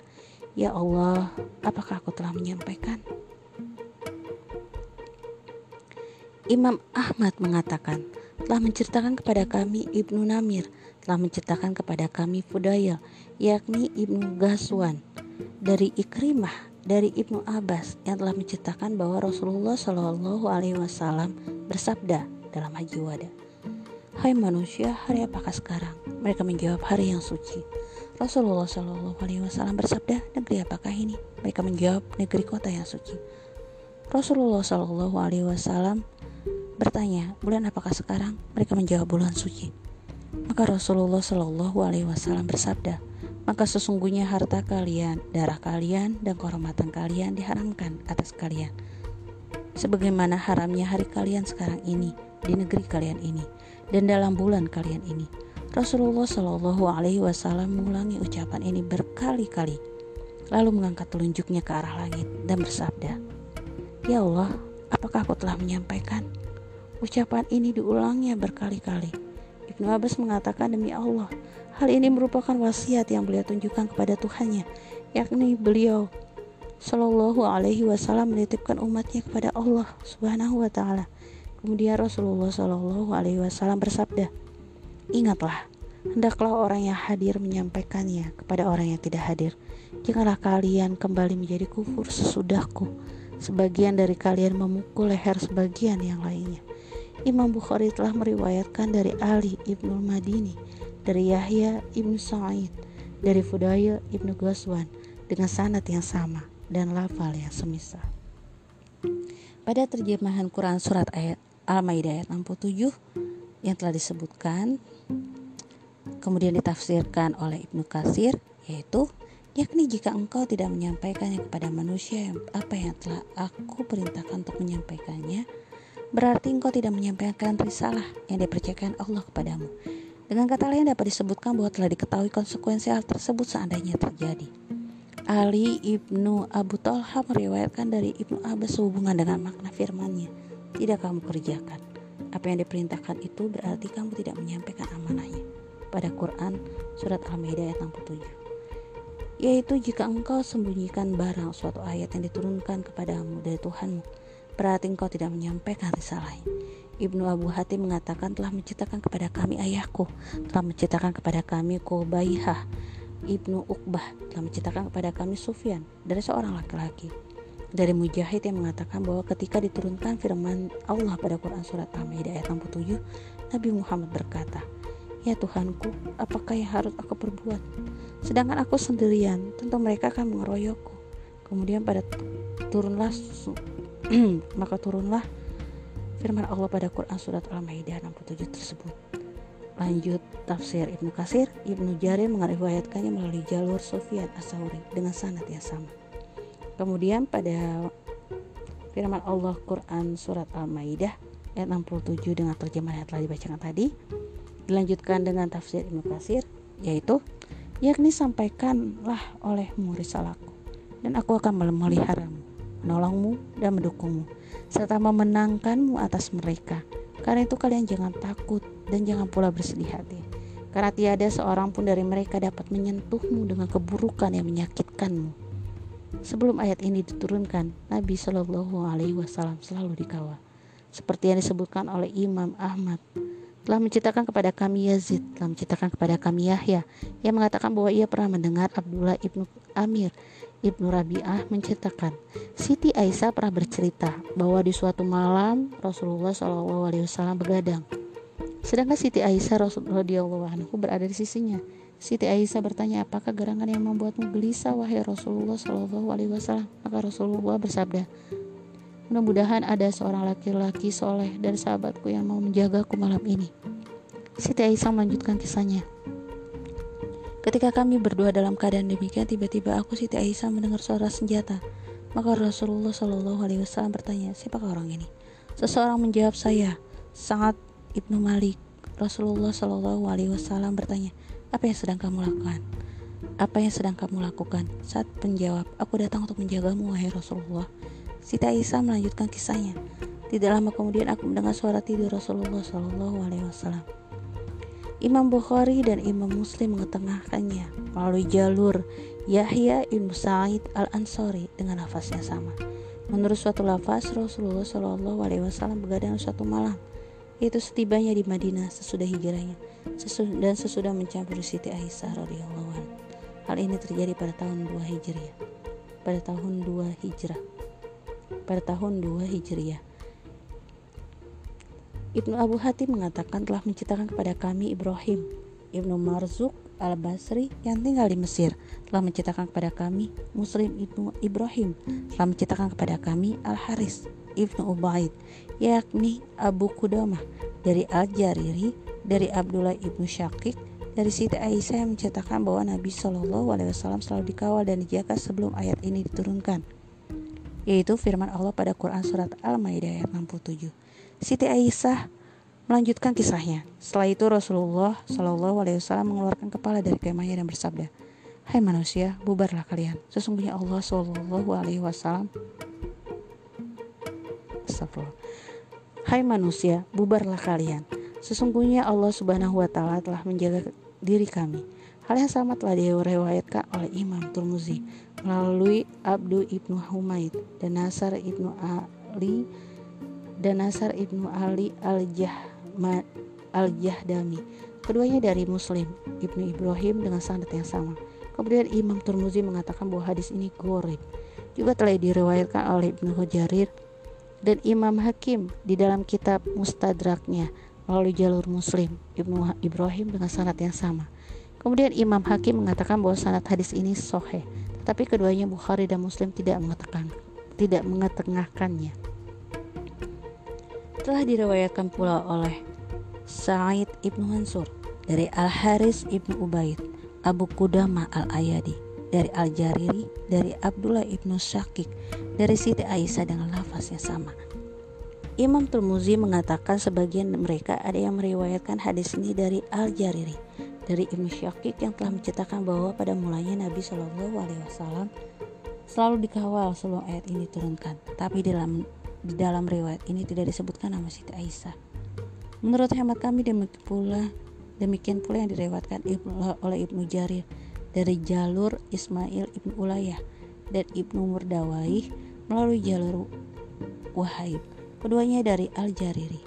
Ya Allah, apakah aku telah menyampaikan? Imam Ahmad mengatakan, telah menceritakan kepada kami Ibnu Namir telah menceritakan kepada kami Fudayl yakni Ibnu Gaswan dari Ikrimah dari Ibnu Abbas yang telah menceritakan bahwa Rasulullah Shallallahu Alaihi Wasallam bersabda dalam Haji Wada, Hai manusia, hari apakah sekarang? Mereka menjawab hari yang suci. Rasulullah Shallallahu Alaihi Wasallam bersabda, negeri apakah ini? Mereka menjawab, negeri kota yang suci. Rasulullah Shallallahu Alaihi Wasallam bertanya, bulan apakah sekarang? Mereka menjawab bulan suci. Maka Rasulullah Shallallahu Alaihi Wasallam bersabda, maka sesungguhnya harta kalian, darah kalian, dan kehormatan kalian diharamkan atas kalian. Sebagaimana haramnya hari kalian sekarang ini di negeri kalian ini dan dalam bulan kalian ini. Rasulullah Shallallahu Alaihi Wasallam mengulangi ucapan ini berkali-kali, lalu mengangkat telunjuknya ke arah langit dan bersabda, "Ya Allah, apakah aku telah menyampaikan?" Ucapan ini diulangnya berkali-kali. Ibnu Abbas mengatakan demi Allah, hal ini merupakan wasiat yang beliau tunjukkan kepada Tuhannya, yakni beliau Shallallahu Alaihi Wasallam menitipkan umatnya kepada Allah Subhanahu Wa Taala. Kemudian Rasulullah Shallallahu Alaihi Wasallam bersabda, Ingatlah, hendaklah orang yang hadir menyampaikannya kepada orang yang tidak hadir. Janganlah kalian kembali menjadi kufur sesudahku. Sebagian dari kalian memukul leher sebagian yang lainnya. Imam Bukhari telah meriwayatkan dari Ali ibnu Madini, dari Yahya ibnu Sa'id, dari Fudayl ibnu Ghazwan dengan sanad yang sama dan lafal yang semisal. Pada terjemahan Quran surat ayat Al-Maidah ayat 67 yang telah disebutkan kemudian ditafsirkan oleh Ibnu Kasir yaitu yakni jika engkau tidak menyampaikannya kepada manusia apa yang telah aku perintahkan untuk menyampaikannya berarti engkau tidak menyampaikan risalah yang dipercayakan Allah kepadamu dengan kata lain dapat disebutkan bahwa telah diketahui konsekuensi hal tersebut seandainya terjadi Ali ibnu Abu Talha meriwayatkan dari ibnu Abbas sehubungan dengan makna firmannya tidak kamu kerjakan apa yang diperintahkan itu berarti kamu tidak menyampaikan amanahnya. Pada Quran surat Al-Maidah ayat 67. Yaitu jika engkau sembunyikan barang suatu ayat yang diturunkan kepadamu dari Tuhanmu, berarti engkau tidak menyampaikan risalahnya. Ibnu Abu Hatim mengatakan telah menciptakan kepada kami ayahku, telah menciptakan kepada kami Kobaihah, Ibnu Uqbah telah menciptakan kepada kami Sufyan dari seorang laki-laki dari Mujahid yang mengatakan bahwa ketika diturunkan firman Allah pada Quran surat Al-Maidah ayat 67, Nabi Muhammad berkata, "Ya Tuhanku, apakah yang harus aku perbuat? Sedangkan aku sendirian, tentu mereka akan mengeroyokku." Kemudian pada turunlah [clears throat] maka turunlah firman Allah pada Quran surat Al-Maidah 67 tersebut. Lanjut tafsir Ibnu Kasir, Ibnu Jarir mengariwayatkannya melalui jalur Sufyan As-Sauri dengan sanad yang sama. Kemudian pada firman Allah Quran surat Al-Maidah ayat 67 dengan terjemahan yang telah dibacakan tadi dilanjutkan dengan tafsir Ibnu Katsir yaitu yakni sampaikanlah olehmu risalahku dan aku akan memeliharamu menolongmu dan mendukungmu serta memenangkanmu atas mereka. Karena itu kalian jangan takut dan jangan pula bersedih hati. Karena tiada seorang pun dari mereka dapat menyentuhmu dengan keburukan yang menyakitkanmu. Sebelum ayat ini diturunkan, Nabi Shallallahu Alaihi Wasallam selalu dikawal, seperti yang disebutkan oleh Imam Ahmad. Telah menceritakan kepada kami Yazid, telah menceritakan kepada kami Yahya, yang mengatakan bahwa ia pernah mendengar Abdullah ibnu Amir ibnu Rabi'ah menceritakan, Siti Aisyah pernah bercerita bahwa di suatu malam Rasulullah Wasallam begadang, sedangkan Siti Aisyah Rasulullah berada di sisinya. Siti Aisyah bertanya, apakah gerangan yang membuatmu gelisah wahai Rasulullah Wasallam? Maka Rasulullah bersabda, mudah-mudahan ada seorang laki-laki soleh dan sahabatku yang mau menjagaku malam ini. Siti Aisyah melanjutkan kisahnya. Ketika kami berdua dalam keadaan demikian, tiba-tiba aku Siti Aisyah mendengar suara senjata. Maka Rasulullah Shallallahu Alaihi Wasallam bertanya, siapakah orang ini? Seseorang menjawab saya, sangat ibnu Malik. Rasulullah Shallallahu Alaihi Wasallam bertanya, apa yang sedang kamu lakukan? Apa yang sedang kamu lakukan? Saat menjawab, aku datang untuk menjagamu, wahai Rasulullah. Siti Aisyah melanjutkan kisahnya. Tidak lama kemudian aku mendengar suara tidur Rasulullah Shallallahu Alaihi Wasallam. Imam Bukhari dan Imam Muslim mengetengahkannya melalui jalur Yahya ibn Sa'id al Ansori dengan yang sama. Menurut suatu lafaz Rasulullah Shallallahu Alaihi Wasallam begadang suatu malam yaitu setibanya di Madinah sesudah hijrahnya dan sesudah mencampuri Siti Aisyah radhiyallahu. Hal ini terjadi pada tahun 2 Hijriah. Pada tahun 2 Hijrah. Pada tahun 2 Hijriah. Ibnu Abu Hatim mengatakan telah menciptakan kepada kami Ibrahim Ibnu Marzuk Al-Basri yang tinggal di Mesir. Telah menciptakan kepada kami Muslim Ibnu Ibrahim. Telah menciptakan kepada kami Al-Haris Ibnu Ubaid yakni Abu Kudamah dari Al-Jariri dari Abdullah Ibnu Syakik dari Siti Aisyah yang menceritakan bahwa Nabi Shallallahu Alaihi Wasallam selalu dikawal dan dijaga sebelum ayat ini diturunkan yaitu firman Allah pada Quran surat Al-Maidah ayat 67 Siti Aisyah melanjutkan kisahnya. Setelah itu Rasulullah Shallallahu Alaihi Wasallam mengeluarkan kepala dari kemahnya dan bersabda, Hai manusia, bubarlah kalian. Sesungguhnya Allah Shallallahu Alaihi Wasallam Hai manusia, bubarlah kalian. Sesungguhnya Allah Subhanahu wa taala telah menjaga diri kami. Hal yang sama telah diriwayatkan oleh Imam Turmuzi melalui Abdu ibnu Humaid dan Nasar ibnu Ali dan Nasar ibnu Ali al-Jahdami. Keduanya dari Muslim ibnu Ibrahim dengan sanad yang sama. Kemudian Imam Turmuzi mengatakan bahwa hadis ini gorib. Juga telah diriwayatkan oleh Ibnu Hujarir dan Imam Hakim di dalam kitab Mustadraknya melalui jalur Muslim Ibnu Ibrahim dengan sanad yang sama. Kemudian Imam Hakim mengatakan bahwa sanad hadis ini sohe, tetapi keduanya Bukhari dan Muslim tidak mengatakan tidak mengetengahkannya. Telah diriwayatkan pula oleh Sa'id ibnu Mansur dari Al Haris ibnu Ubaid Abu Qudamah Al-Ayadi dari Al-Jariri dari Abdullah ibnu Syakik dari Siti Aisyah dengan lafaz yang sama. Imam Turmuzi mengatakan sebagian mereka ada yang meriwayatkan hadis ini dari Al-Jariri dari Ibnu Syakik yang telah menceritakan bahwa pada mulanya Nabi Shallallahu Alaihi Wasallam selalu dikawal sebelum ayat ini diturunkan. Tapi dalam di dalam riwayat ini tidak disebutkan nama Siti Aisyah. Menurut hemat kami demikian pula Demikian pula yang direwatkan oleh Ibnu Jarir dari jalur Ismail Ibnu Ulayah dan Ibnu Murdawaih melalui jalur Wahib. Keduanya dari Al-Jariri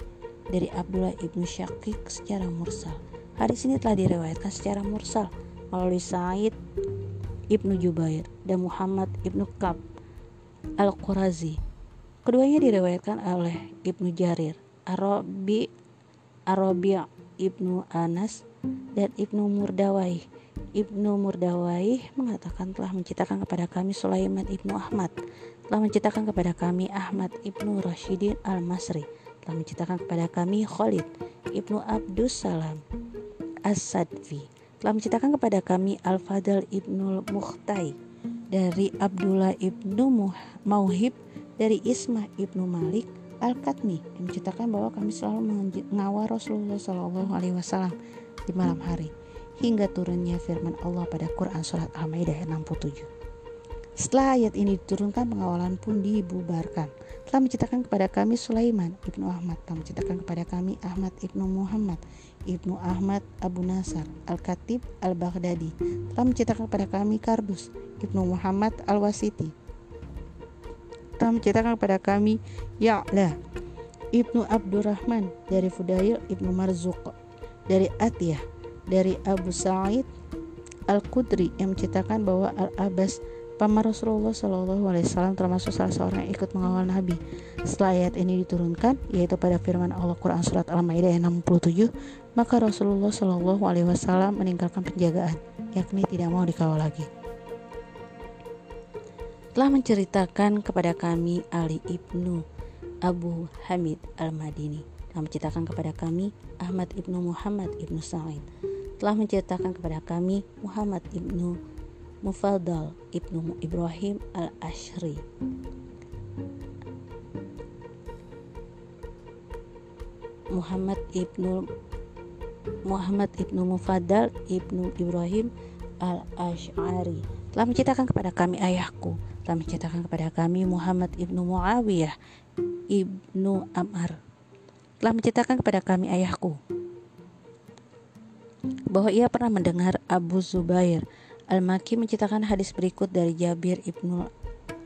dari Abdullah Ibnu Syakik secara mursal. Hadis ini telah direwayatkan secara mursal melalui Said Ibnu Jubair dan Muhammad Ibnu Kab Al-Qurazi. Keduanya direwayatkan oleh Ibnu Jarir, Arabi Arabi Ibnu Anas dan Ibnu Murdawai. Ibnu Murdawai mengatakan telah menciptakan kepada kami Sulaiman Ibnu Ahmad, telah menciptakan kepada kami Ahmad Ibnu Rashidin Al-Masri, telah menciptakan kepada kami Khalid Ibnu Abdus Salam As-Sadfi, telah menciptakan kepada kami Al-Fadl Ibnu Mukhtai dari Abdullah Ibnu Mauhib dari Ismah Ibnu Malik Al-Katmi yang menceritakan bahwa kami selalu mengawal Rasulullah Shallallahu Alaihi Wasallam di malam hari hingga turunnya firman Allah pada Quran surat Al-Maidah ayat 67. Setelah ayat ini diturunkan pengawalan pun dibubarkan. Telah menceritakan kepada kami Sulaiman ibnu Ahmad, telah menceritakan kepada kami Ahmad ibnu Muhammad ibnu Ahmad Abu Nasar Al-Khatib Al-Baghdadi, telah menceritakan kepada kami Kardus ibnu Muhammad Al-Wasiti, telah menceritakan kepada kami Ya'la Ibnu Abdurrahman dari Fudail Ibnu Marzuq dari Atiyah dari Abu Sa'id Al-Qudri yang menceritakan bahwa Al-Abbas paman Rasulullah Shallallahu Alaihi Wasallam termasuk salah seorang yang ikut mengawal Nabi. Setelah ayat ini diturunkan, yaitu pada firman Allah Quran surat Al-Maidah ayat 67, maka Rasulullah Shallallahu Alaihi Wasallam meninggalkan penjagaan, yakni tidak mau dikawal lagi telah menceritakan kepada kami Ali ibnu Abu Hamid al-Madini. Telah menceritakan kepada kami Ahmad ibnu Muhammad ibnu Sa'id. Telah menceritakan kepada kami Muhammad ibnu Mufadal ibnu Ibrahim al-Ashri. Muhammad ibnu Muhammad ibnu Mufadal ibnu Ibrahim al-Ash'ari. Telah menceritakan kepada kami ayahku telah menceritakan kepada kami Muhammad ibnu Muawiyah ibnu Amr telah menceritakan kepada kami ayahku bahwa ia pernah mendengar Abu Zubair Al-Maki menceritakan hadis berikut dari Jabir ibnu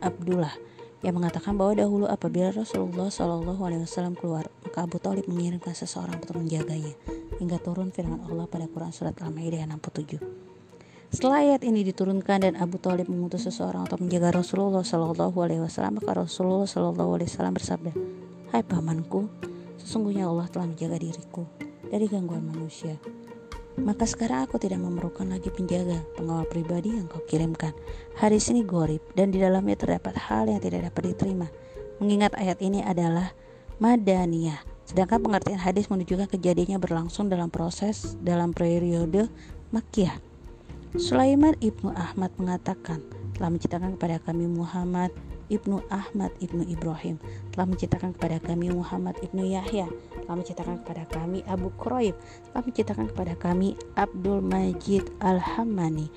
Abdullah yang mengatakan bahwa dahulu apabila Rasulullah Shallallahu Alaihi Wasallam keluar maka Abu Talib mengirimkan seseorang untuk menjaganya hingga turun firman Allah pada Quran surat Al-Maidah 67. Setelah ayat ini diturunkan dan Abu Talib mengutus seseorang untuk menjaga Rasulullah Shallallahu Alaihi Wasallam, maka Rasulullah Shallallahu Alaihi Wasallam bersabda, Hai pamanku, sesungguhnya Allah telah menjaga diriku dari gangguan manusia. Maka sekarang aku tidak memerlukan lagi penjaga, pengawal pribadi yang kau kirimkan. Hadis ini gorib dan di dalamnya terdapat hal yang tidak dapat diterima. Mengingat ayat ini adalah Madaniyah, sedangkan pengertian hadis menunjukkan kejadiannya berlangsung dalam proses dalam periode Makkiyah. Sulaiman ibnu Ahmad mengatakan, telah menciptakan kepada kami Muhammad ibnu Ahmad ibnu Ibrahim. Telah menciptakan kepada kami Muhammad ibnu Yahya. Telah menciptakan kepada kami Abu Quraib. Telah menciptakan kepada kami Abdul Majid Al-Hammani.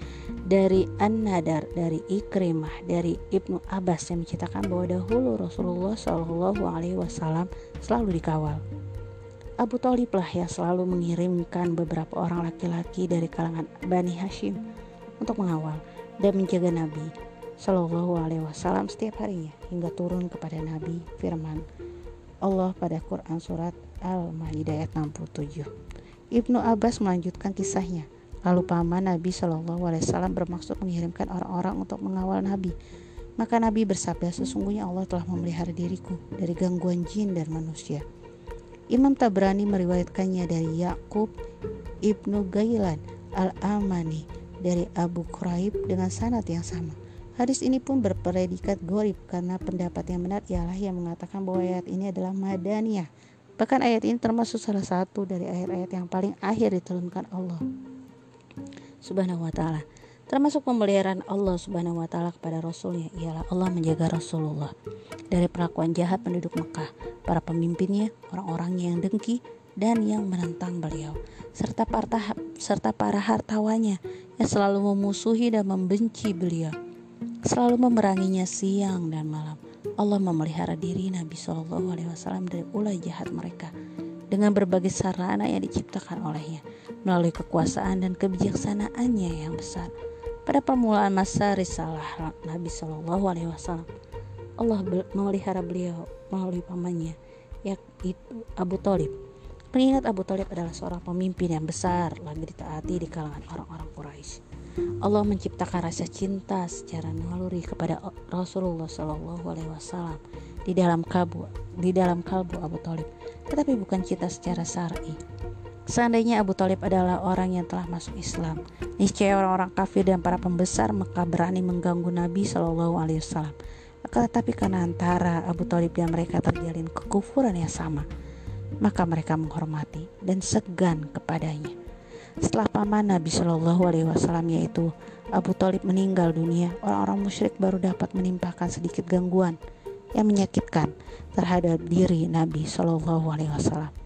Dari An-Nadar dari Ikrimah dari Ibnu Abbas yang menciptakan bahwa dahulu Rasulullah Shallallahu Alaihi Wasallam selalu dikawal Abu Talib lah yang selalu mengirimkan beberapa orang laki-laki dari kalangan Bani Hashim untuk mengawal dan menjaga Nabi Shallallahu Alaihi Wasallam setiap harinya hingga turun kepada Nabi firman Allah pada Quran surat Al-Maidah ayat 67. Ibnu Abbas melanjutkan kisahnya. Lalu paman Nabi Shallallahu Alaihi Wasallam bermaksud mengirimkan orang-orang untuk mengawal Nabi. Maka Nabi bersabda, sesungguhnya Allah telah memelihara diriku dari gangguan jin dan manusia. Imam Tabrani meriwayatkannya dari Yakub ibnu Gailan al-Amani dari Abu Quraib dengan sanad yang sama. Hadis ini pun berpredikat gorib karena pendapat yang benar ialah yang mengatakan bahwa ayat ini adalah madaniyah. Bahkan ayat ini termasuk salah satu dari ayat-ayat yang paling akhir diturunkan Allah Subhanahu wa taala. Termasuk pemeliharaan Allah Subhanahu wa taala kepada rasulnya ialah Allah menjaga Rasulullah dari perlakuan jahat penduduk Mekah, para pemimpinnya, orang-orangnya yang dengki dan yang menentang beliau, serta para, serta para hartawannya yang selalu memusuhi dan membenci beliau selalu memeranginya siang dan malam. Allah memelihara diri Nabi Shallallahu Alaihi Wasallam dari ulah jahat mereka dengan berbagai sarana yang diciptakan olehnya melalui kekuasaan dan kebijaksanaannya yang besar. Pada permulaan masa risalah Nabi Shallallahu Alaihi Wasallam, Allah memelihara beliau melalui pamannya, yaitu Abu Talib. Mengingat Abu Talib adalah seorang pemimpin yang besar, lagi ditaati di kalangan orang-orang Quraisy. Allah menciptakan rasa cinta secara naluri kepada Rasulullah Shallallahu Alaihi Wasallam di dalam kalbu di dalam kalbu Abu Talib, tetapi bukan cinta secara syar'i. Seandainya Abu Talib adalah orang yang telah masuk Islam, niscaya orang-orang kafir dan para pembesar Mekah berani mengganggu Nabi Shallallahu Alaihi Wasallam. Tetapi karena antara Abu Talib dan mereka terjalin kekufuran yang sama, maka mereka menghormati dan segan kepadanya. Setelah paman Nabi Shallallahu Alaihi Wasallam yaitu Abu Talib meninggal dunia, orang-orang musyrik baru dapat menimpakan sedikit gangguan yang menyakitkan terhadap diri Nabi Shallallahu Alaihi Wasallam.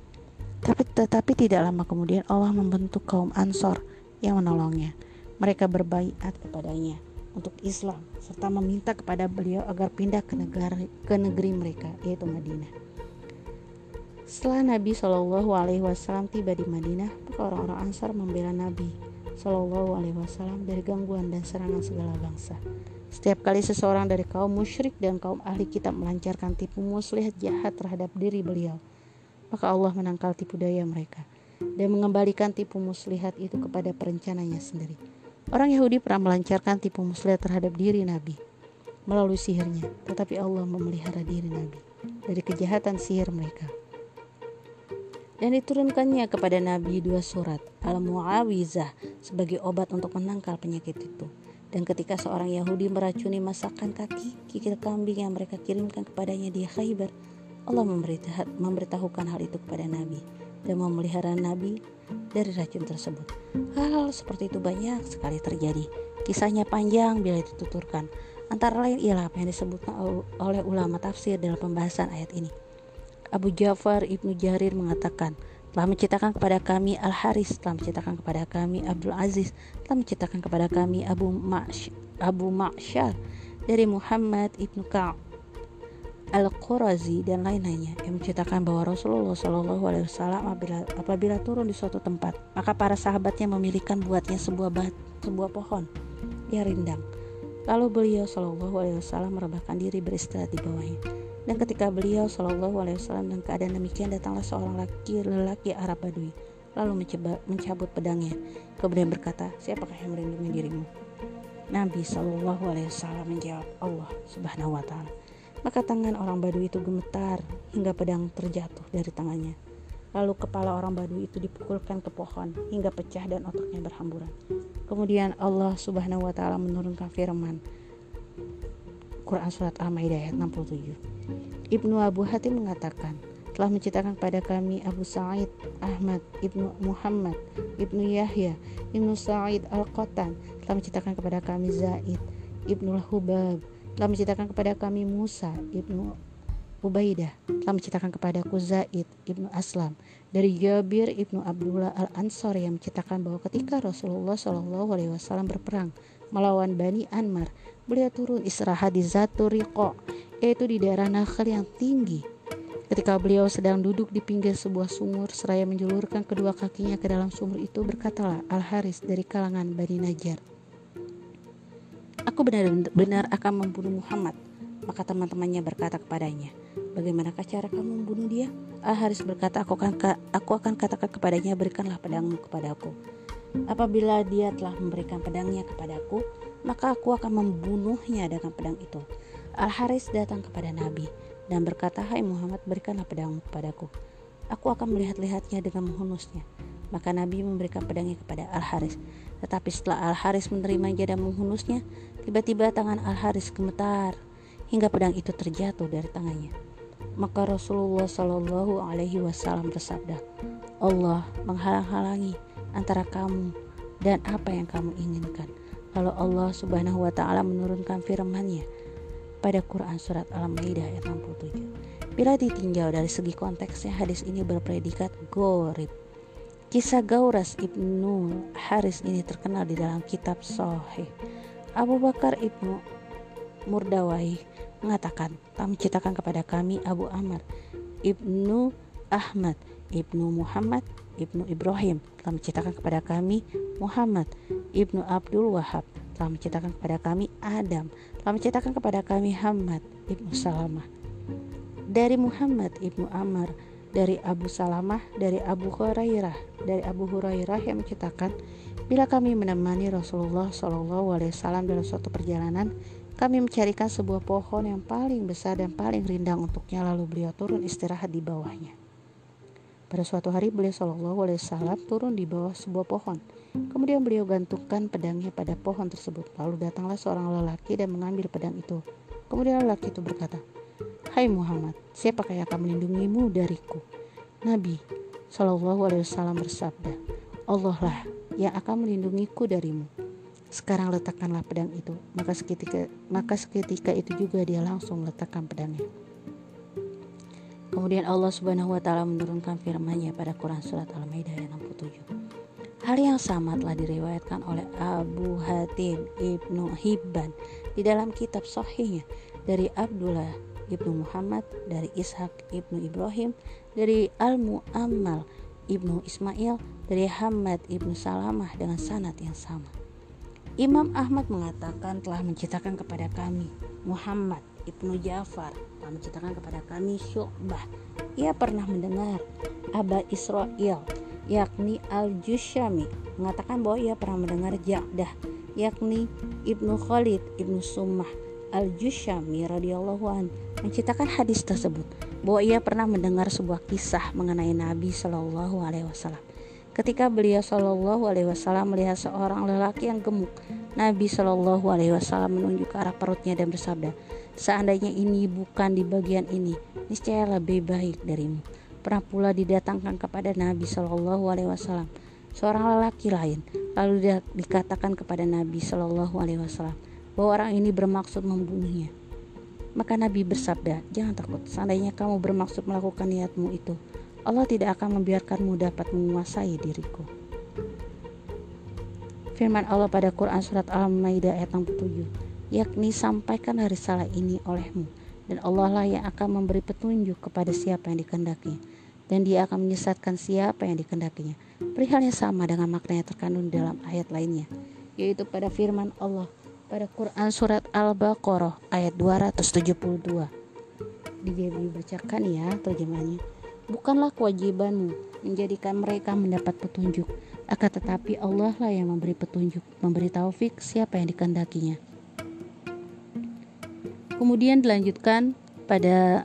Tapi tetapi tidak lama kemudian Allah membentuk kaum Ansor yang menolongnya. Mereka berbaiat kepadanya untuk Islam serta meminta kepada beliau agar pindah ke negara ke negeri mereka yaitu Madinah. Setelah Nabi Shallallahu Alaihi Wasallam tiba di Madinah, maka orang-orang Ansar membela Nabi Shallallahu Alaihi Wasallam dari gangguan dan serangan segala bangsa. Setiap kali seseorang dari kaum musyrik dan kaum ahli kitab melancarkan tipu muslihat jahat terhadap diri beliau, maka Allah menangkal tipu daya mereka dan mengembalikan tipu muslihat itu kepada perencananya sendiri. Orang Yahudi pernah melancarkan tipu muslihat terhadap diri Nabi melalui sihirnya, tetapi Allah memelihara diri Nabi dari kejahatan sihir mereka dan diturunkannya kepada Nabi dua surat Al-Mu'awizah sebagai obat untuk menangkal penyakit itu. Dan ketika seorang Yahudi meracuni masakan kaki kikil kambing yang mereka kirimkan kepadanya di Khaybar, Allah memberitahukan hal itu kepada Nabi dan memelihara Nabi dari racun tersebut. Hal-hal seperti itu banyak sekali terjadi. Kisahnya panjang bila dituturkan. Antara lain ialah apa yang disebutkan oleh ulama tafsir dalam pembahasan ayat ini. Abu Ja'far Ibnu Jarir mengatakan, telah menciptakan kepada kami Al Haris, telah menciptakan kepada kami Abdul Aziz, telah menciptakan kepada kami Abu Ma'sh, Abu Ma'syar dari Muhammad Ibnu Ka'ab Al-Qurazi dan lain-lainnya yang menceritakan bahwa Rasulullah Shallallahu Alaihi Wasallam apabila, apabila turun di suatu tempat maka para sahabatnya memilihkan buatnya sebuah bat, sebuah pohon yang rindang. Lalu beliau Shallallahu Alaihi Wasallam merebahkan diri beristirahat di bawahnya. Dan ketika beliau Shallallahu Alaihi Wasallam dan keadaan demikian datanglah seorang laki lelaki Arab Badui lalu mencoba, mencabut pedangnya. Kemudian berkata siapakah yang melindungi dirimu? Nabi Shallallahu Alaihi Wasallam menjawab Allah Subhanahu Wa Taala maka tangan orang Badui itu gemetar hingga pedang terjatuh dari tangannya. Lalu kepala orang Badui itu dipukulkan ke pohon hingga pecah dan otaknya berhamburan. Kemudian Allah Subhanahu Wa Taala menurunkan firman. Quran Surat Al-Ma'idah ayat 67 Ibnu Abu Hatim mengatakan, telah menciptakan pada kami Abu Sa'id Ahmad Ibnu Muhammad Ibnu Yahya Ibnu Sa'id Al-Qatan. Telah menciptakan kepada kami Zaid ibnu Hubab telah menciptakan kepada kami Musa ibnu Ubaidah. Telah menciptakan kepadaku Zaid ibnu Aslam. Dari Jabir ibnu Abdullah al Ansor yang menceritakan bahwa ketika Rasulullah Shallallahu Alaihi Wasallam berperang melawan Bani Anmar, beliau turun istirahat di Zaturiqo, yaitu di daerah Nakhl yang tinggi. Ketika beliau sedang duduk di pinggir sebuah sumur, seraya menjulurkan kedua kakinya ke dalam sumur itu, berkatalah Al Haris dari kalangan Bani Najjar, Aku benar-benar akan membunuh Muhammad. Maka teman-temannya berkata kepadanya, Bagaimanakah cara kamu membunuh dia? Al Haris berkata, aku akan, aku akan katakan kepadanya, berikanlah pedangmu kepadaku. Apabila dia telah memberikan pedangnya kepadaku, maka aku akan membunuhnya dengan pedang itu. Al Haris datang kepada Nabi dan berkata, Hai Muhammad, berikanlah pedangmu kepadaku. Aku akan melihat-lihatnya dengan menghunusnya. Maka Nabi memberikan pedangnya kepada Al Haris. Tetapi setelah Al Haris menerimanya dan menghunusnya, tiba-tiba tangan Al Haris gemetar hingga pedang itu terjatuh dari tangannya. Maka Rasulullah Shallallahu Alaihi Wasallam bersabda, Allah menghalang-halangi antara kamu dan apa yang kamu inginkan. Lalu Allah Subhanahu wa taala menurunkan firman-Nya pada Quran surat Al-Maidah ayat 67. Bila ditinjau dari segi konteksnya hadis ini berpredikat gorib. Kisah Gauras ibnu Haris ini terkenal di dalam kitab Sahih. Abu Bakar ibnu Murdawai mengatakan telah menciptakan kepada kami Abu Amr Ibnu Ahmad Ibnu Muhammad Ibnu Ibrahim telah menciptakan kepada kami Muhammad Ibnu Abdul Wahab telah menciptakan kepada kami Adam telah menciptakan kepada kami Hamad Ibnu Salamah. Dari Muhammad Ibnu Amr dari Abu Salamah dari Abu Hurairah dari Abu Hurairah yang menciptakan bila kami menemani Rasulullah Shallallahu Alaihi Wasallam dalam suatu perjalanan kami mencarikan sebuah pohon yang paling besar dan paling rindang untuknya lalu beliau turun istirahat di bawahnya. Pada suatu hari beliau Shallallahu Alaihi Wasallam turun di bawah sebuah pohon. Kemudian beliau gantungkan pedangnya pada pohon tersebut. Lalu datanglah seorang lelaki dan mengambil pedang itu. Kemudian lelaki itu berkata, Hai Muhammad, siapakah yang akan melindungimu dariku? Nabi Shallallahu Alaihi Wasallam bersabda, Allah lah yang akan melindungiku darimu. Sekarang letakkanlah pedang itu. Maka seketika, maka seketika itu juga dia langsung meletakkan pedangnya. Kemudian Allah Subhanahu wa taala menurunkan firman-Nya pada Quran surat Al-Maidah ayat 67. Hal yang sama telah diriwayatkan oleh Abu Hatim Ibnu Hibban di dalam kitab sahihnya dari Abdullah Ibnu Muhammad, dari Ishak Ibnu Ibrahim, dari Al-Mu'ammal Ibnu Ismail, dari Hamad Ibnu Salamah dengan sanad yang sama. Imam Ahmad mengatakan telah menciptakan kepada kami Muhammad Ibnu Ja'far telah menciptakan kepada kami Syu'bah. Ia pernah mendengar Aba Israel yakni Al-Jushami mengatakan bahwa ia pernah mendengar Ja'dah yakni Ibnu Khalid Ibnu Summah Al-Jushami radhiyallahu an menciptakan hadis tersebut. Bahwa ia pernah mendengar sebuah kisah mengenai Nabi Shallallahu alaihi wasallam Ketika beliau Shallallahu Alaihi Wasallam melihat seorang lelaki yang gemuk, Nabi Shallallahu Alaihi Wasallam menunjuk ke arah perutnya dan bersabda, seandainya ini bukan di bagian ini, niscaya lebih baik darimu. Pernah pula didatangkan kepada Nabi Shallallahu Alaihi Wasallam seorang lelaki lain, lalu dikatakan kepada Nabi Shallallahu Alaihi Wasallam bahwa orang ini bermaksud membunuhnya. Maka Nabi bersabda, jangan takut, seandainya kamu bermaksud melakukan niatmu itu, Allah tidak akan membiarkanmu dapat menguasai diriku. Firman Allah pada Quran Surat Al-Maidah ayat 67 yakni sampaikan risalah ini olehmu dan Allah lah yang akan memberi petunjuk kepada siapa yang dikehendakinya dan dia akan menyesatkan siapa yang dikehendakinya. Perihal yang sama dengan makna yang terkandung dalam ayat lainnya yaitu pada firman Allah pada Quran surat Al-Baqarah ayat 272. Dibacakan ya terjemahannya Bukanlah kewajibanmu menjadikan mereka mendapat petunjuk, akan tetapi Allah lah yang memberi petunjuk, memberi taufik siapa yang dikehendakinya. Kemudian dilanjutkan pada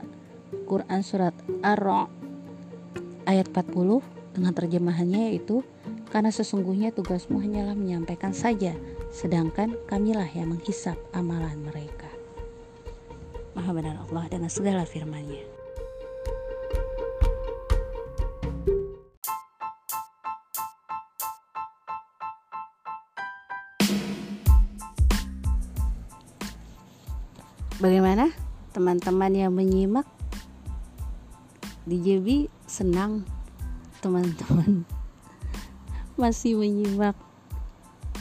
Quran surat Ar-Ra ayat 40 dengan terjemahannya yaitu karena sesungguhnya tugasmu hanyalah menyampaikan saja sedangkan kamilah yang menghisap amalan mereka. Maha benar Allah dengan segala firman-Nya. Bagaimana? Teman-teman yang menyimak? Di JB senang teman-teman [laughs] masih menyimak.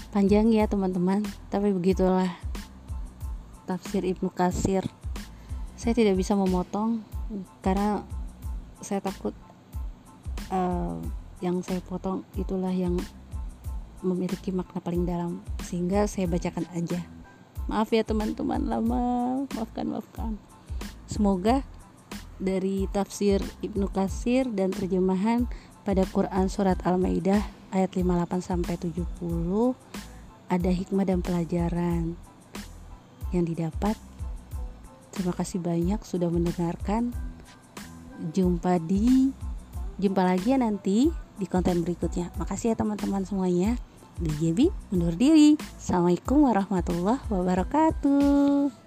Panjang ya teman-teman tapi begitulah tafsir Ibnu Kasir saya tidak bisa memotong karena saya takut uh, yang saya potong itulah yang memiliki makna paling dalam. Sehingga saya bacakan aja maaf ya teman-teman lama maafkan maafkan semoga dari tafsir Ibnu Kasir dan terjemahan pada Quran surat Al-Maidah ayat 58 sampai 70 ada hikmah dan pelajaran yang didapat. Terima kasih banyak sudah mendengarkan. Jumpa di jumpa lagi ya nanti di konten berikutnya. Makasih ya teman-teman semuanya. Di JB undur diri. Assalamualaikum warahmatullahi wabarakatuh.